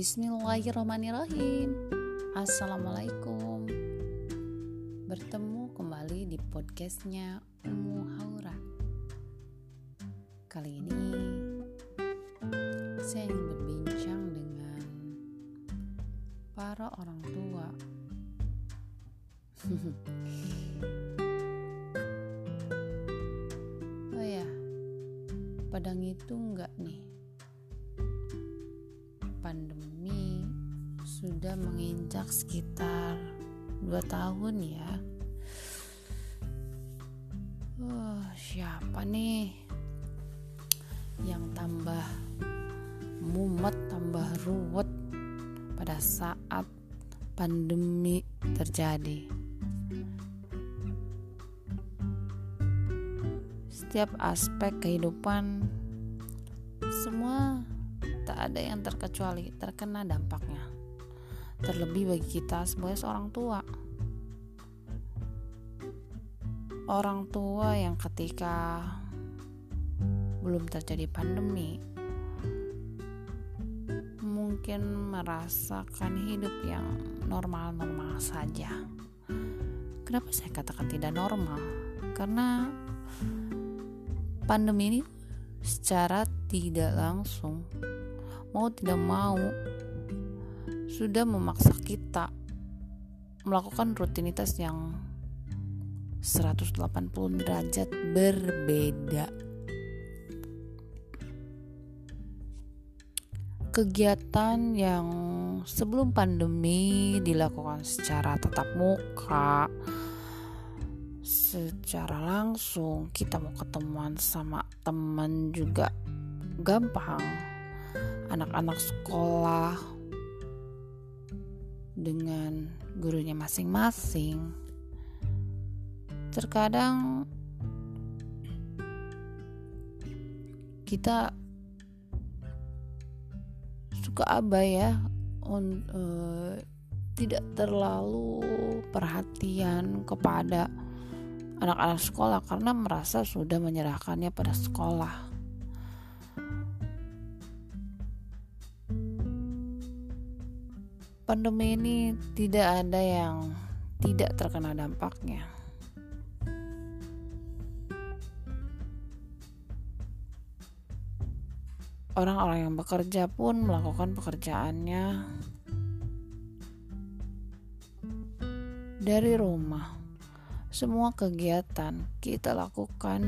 Bismillahirrahmanirrahim. Assalamualaikum. Bertemu kembali di podcastnya Umu Haura. Kali ini Saya ingin berbincang dengan Para orang tua. Oh ya Padang itu enggak nih sudah menginjak sekitar 2 tahun ya. Uh, siapa nih yang tambah mumet, tambah ruwet pada saat pandemi terjadi? Setiap aspek kehidupan semua tak ada yang terkecuali terkena dampaknya. Terlebih bagi kita sebagai seorang tua. Orang tua yang ketika belum terjadi pandemi mungkin merasakan hidup yang normal-normal saja. Kenapa saya katakan tidak normal? Karena pandemi ini secara tidak langsung mau tidak mau sudah memaksa kita melakukan rutinitas yang 180 derajat berbeda. Kegiatan yang sebelum pandemi dilakukan secara tatap muka, secara langsung, kita mau ketemuan sama teman juga gampang anak-anak sekolah dengan gurunya masing-masing. Terkadang kita suka abai ya un, uh, tidak terlalu perhatian kepada anak-anak sekolah karena merasa sudah menyerahkannya pada sekolah. Pandemi ini tidak ada yang tidak terkena dampaknya. Orang-orang yang bekerja pun melakukan pekerjaannya dari rumah. Semua kegiatan kita lakukan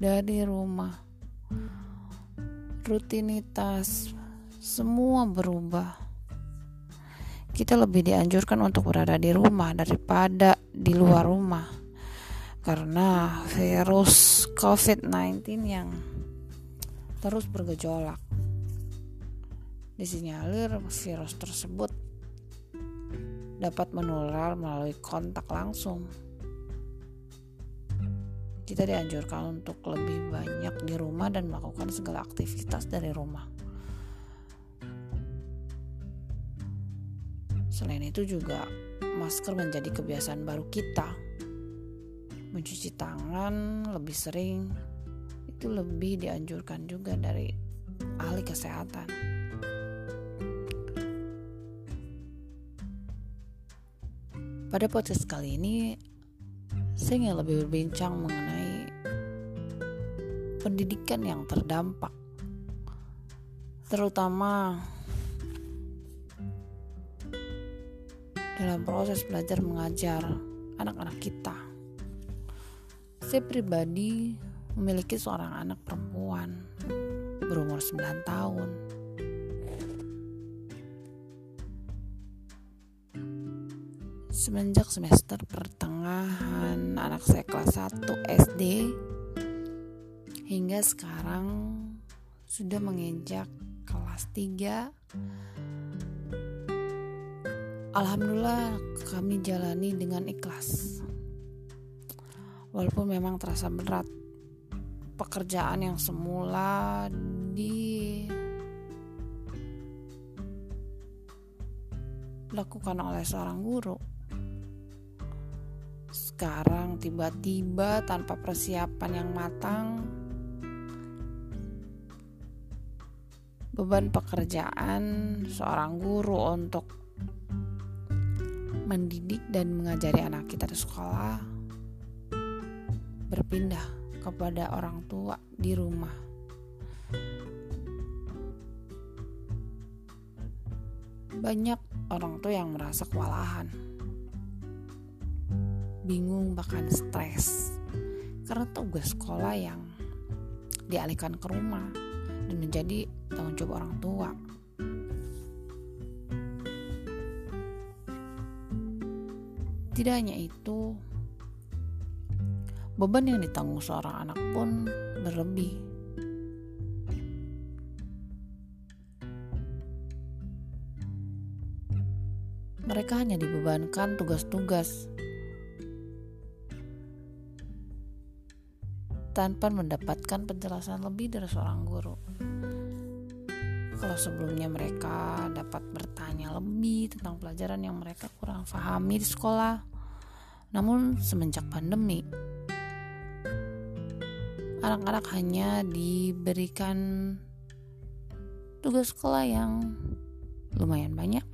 dari rumah. Rutinitas semua berubah kita lebih dianjurkan untuk berada di rumah daripada di luar rumah karena virus COVID-19 yang terus bergejolak. Disinyalir virus tersebut dapat menular melalui kontak langsung. Kita dianjurkan untuk lebih banyak di rumah dan melakukan segala aktivitas dari rumah. Selain itu juga masker menjadi kebiasaan baru kita. Mencuci tangan lebih sering itu lebih dianjurkan juga dari ahli kesehatan. Pada podcast kali ini saya ingin lebih berbincang mengenai pendidikan yang terdampak terutama dalam proses belajar mengajar anak-anak kita. Saya pribadi memiliki seorang anak perempuan berumur 9 tahun. Semenjak semester pertengahan anak saya kelas 1 SD hingga sekarang sudah menginjak kelas 3 Alhamdulillah kami jalani dengan ikhlas. Walaupun memang terasa berat, pekerjaan yang semula di dilakukan oleh seorang guru. Sekarang tiba-tiba tanpa persiapan yang matang beban pekerjaan seorang guru untuk mendidik dan mengajari anak kita di sekolah berpindah kepada orang tua di rumah. Banyak orang tua yang merasa kewalahan, bingung, bahkan stres karena tugas sekolah yang dialihkan ke rumah dan menjadi tanggung jawab orang tua. Tidak hanya itu, beban yang ditanggung seorang anak pun berlebih. Mereka hanya dibebankan tugas-tugas tanpa mendapatkan penjelasan lebih dari seorang guru. Kalau sebelumnya mereka dapat bertanya lebih tentang pelajaran yang mereka kurang pahami di sekolah, namun semenjak pandemi, anak-anak hanya diberikan tugas sekolah yang lumayan banyak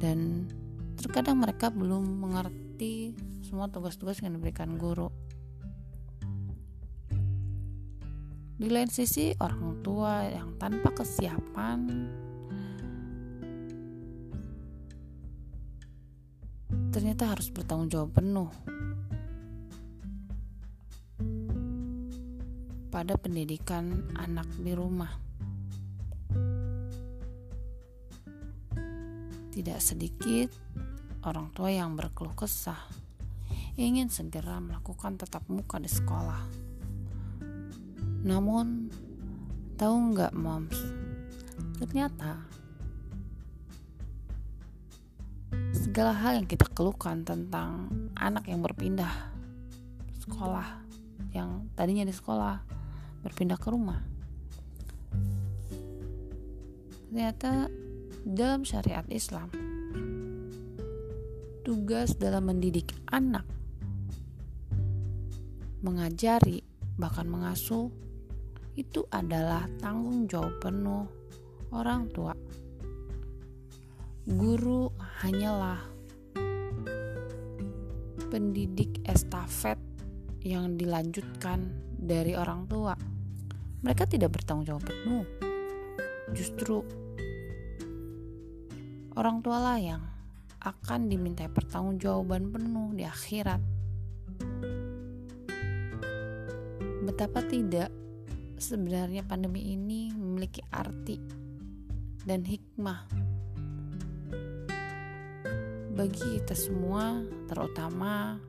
dan terkadang mereka belum mengerti semua tugas-tugas yang diberikan guru. Di lain sisi, orang tua yang tanpa kesiapan ternyata harus bertanggung jawab penuh pada pendidikan anak di rumah. Tidak sedikit orang tua yang berkeluh kesah ingin segera melakukan tetap muka di sekolah namun, tahu nggak moms? Ternyata segala hal yang kita keluhkan tentang anak yang berpindah sekolah yang tadinya di sekolah berpindah ke rumah ternyata dalam syariat Islam tugas dalam mendidik anak mengajari bahkan mengasuh itu adalah tanggung jawab penuh orang tua. Guru hanyalah pendidik estafet yang dilanjutkan dari orang tua. Mereka tidak bertanggung jawab penuh. Justru orang tua lah yang akan diminta pertanggungjawaban penuh di akhirat. Betapa tidak sebenarnya pandemi ini memiliki arti dan hikmah bagi kita semua, terutama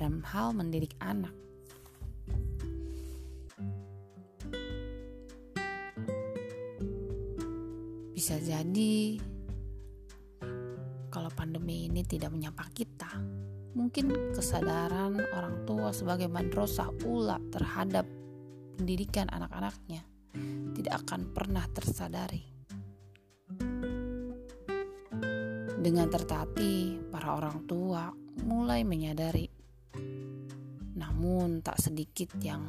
dalam hal mendidik anak. Bisa jadi kalau pandemi ini tidak menyapa kita, mungkin kesadaran orang tua sebagai madrasah ula terhadap pendidikan anak-anaknya tidak akan pernah tersadari. Dengan tertati, para orang tua mulai menyadari, namun tak sedikit yang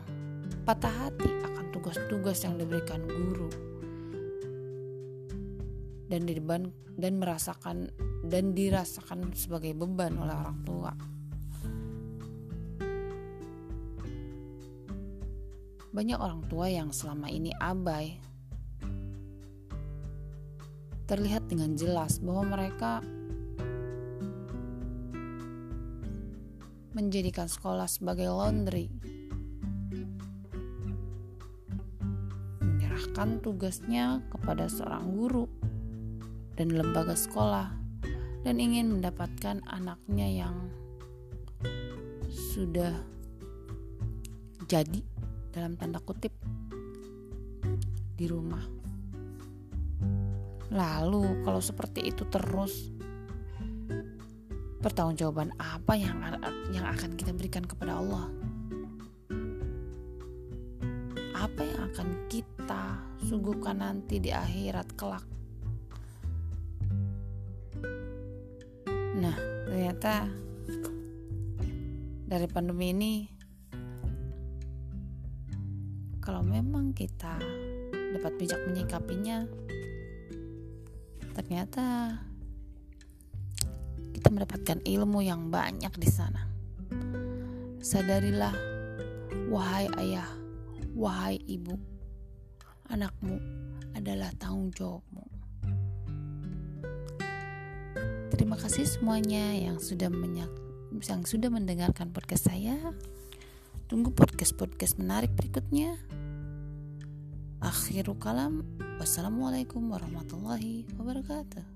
patah hati akan tugas-tugas yang diberikan guru dan dan merasakan dan dirasakan sebagai beban oleh orang tua. banyak orang tua yang selama ini abai. Terlihat dengan jelas bahwa mereka menjadikan sekolah sebagai laundry. Menyerahkan tugasnya kepada seorang guru dan lembaga sekolah dan ingin mendapatkan anaknya yang sudah jadi dalam tanda kutip di rumah. Lalu kalau seperti itu terus pertanggungjawaban apa yang yang akan kita berikan kepada Allah? Apa yang akan kita suguhkan nanti di akhirat kelak? Nah, ternyata dari pandemi ini kalau memang kita dapat bijak menyikapinya ternyata kita mendapatkan ilmu yang banyak di sana. Sadarilah wahai ayah wahai ibu anakmu adalah tanggung jawabmu. Terima kasih semuanya yang sudah menyak yang sudah mendengarkan podcast saya. Tunggu podcast-podcast menarik berikutnya Akhirul kalam. Wassalamualaikum warahmatullahi wabarakatuh.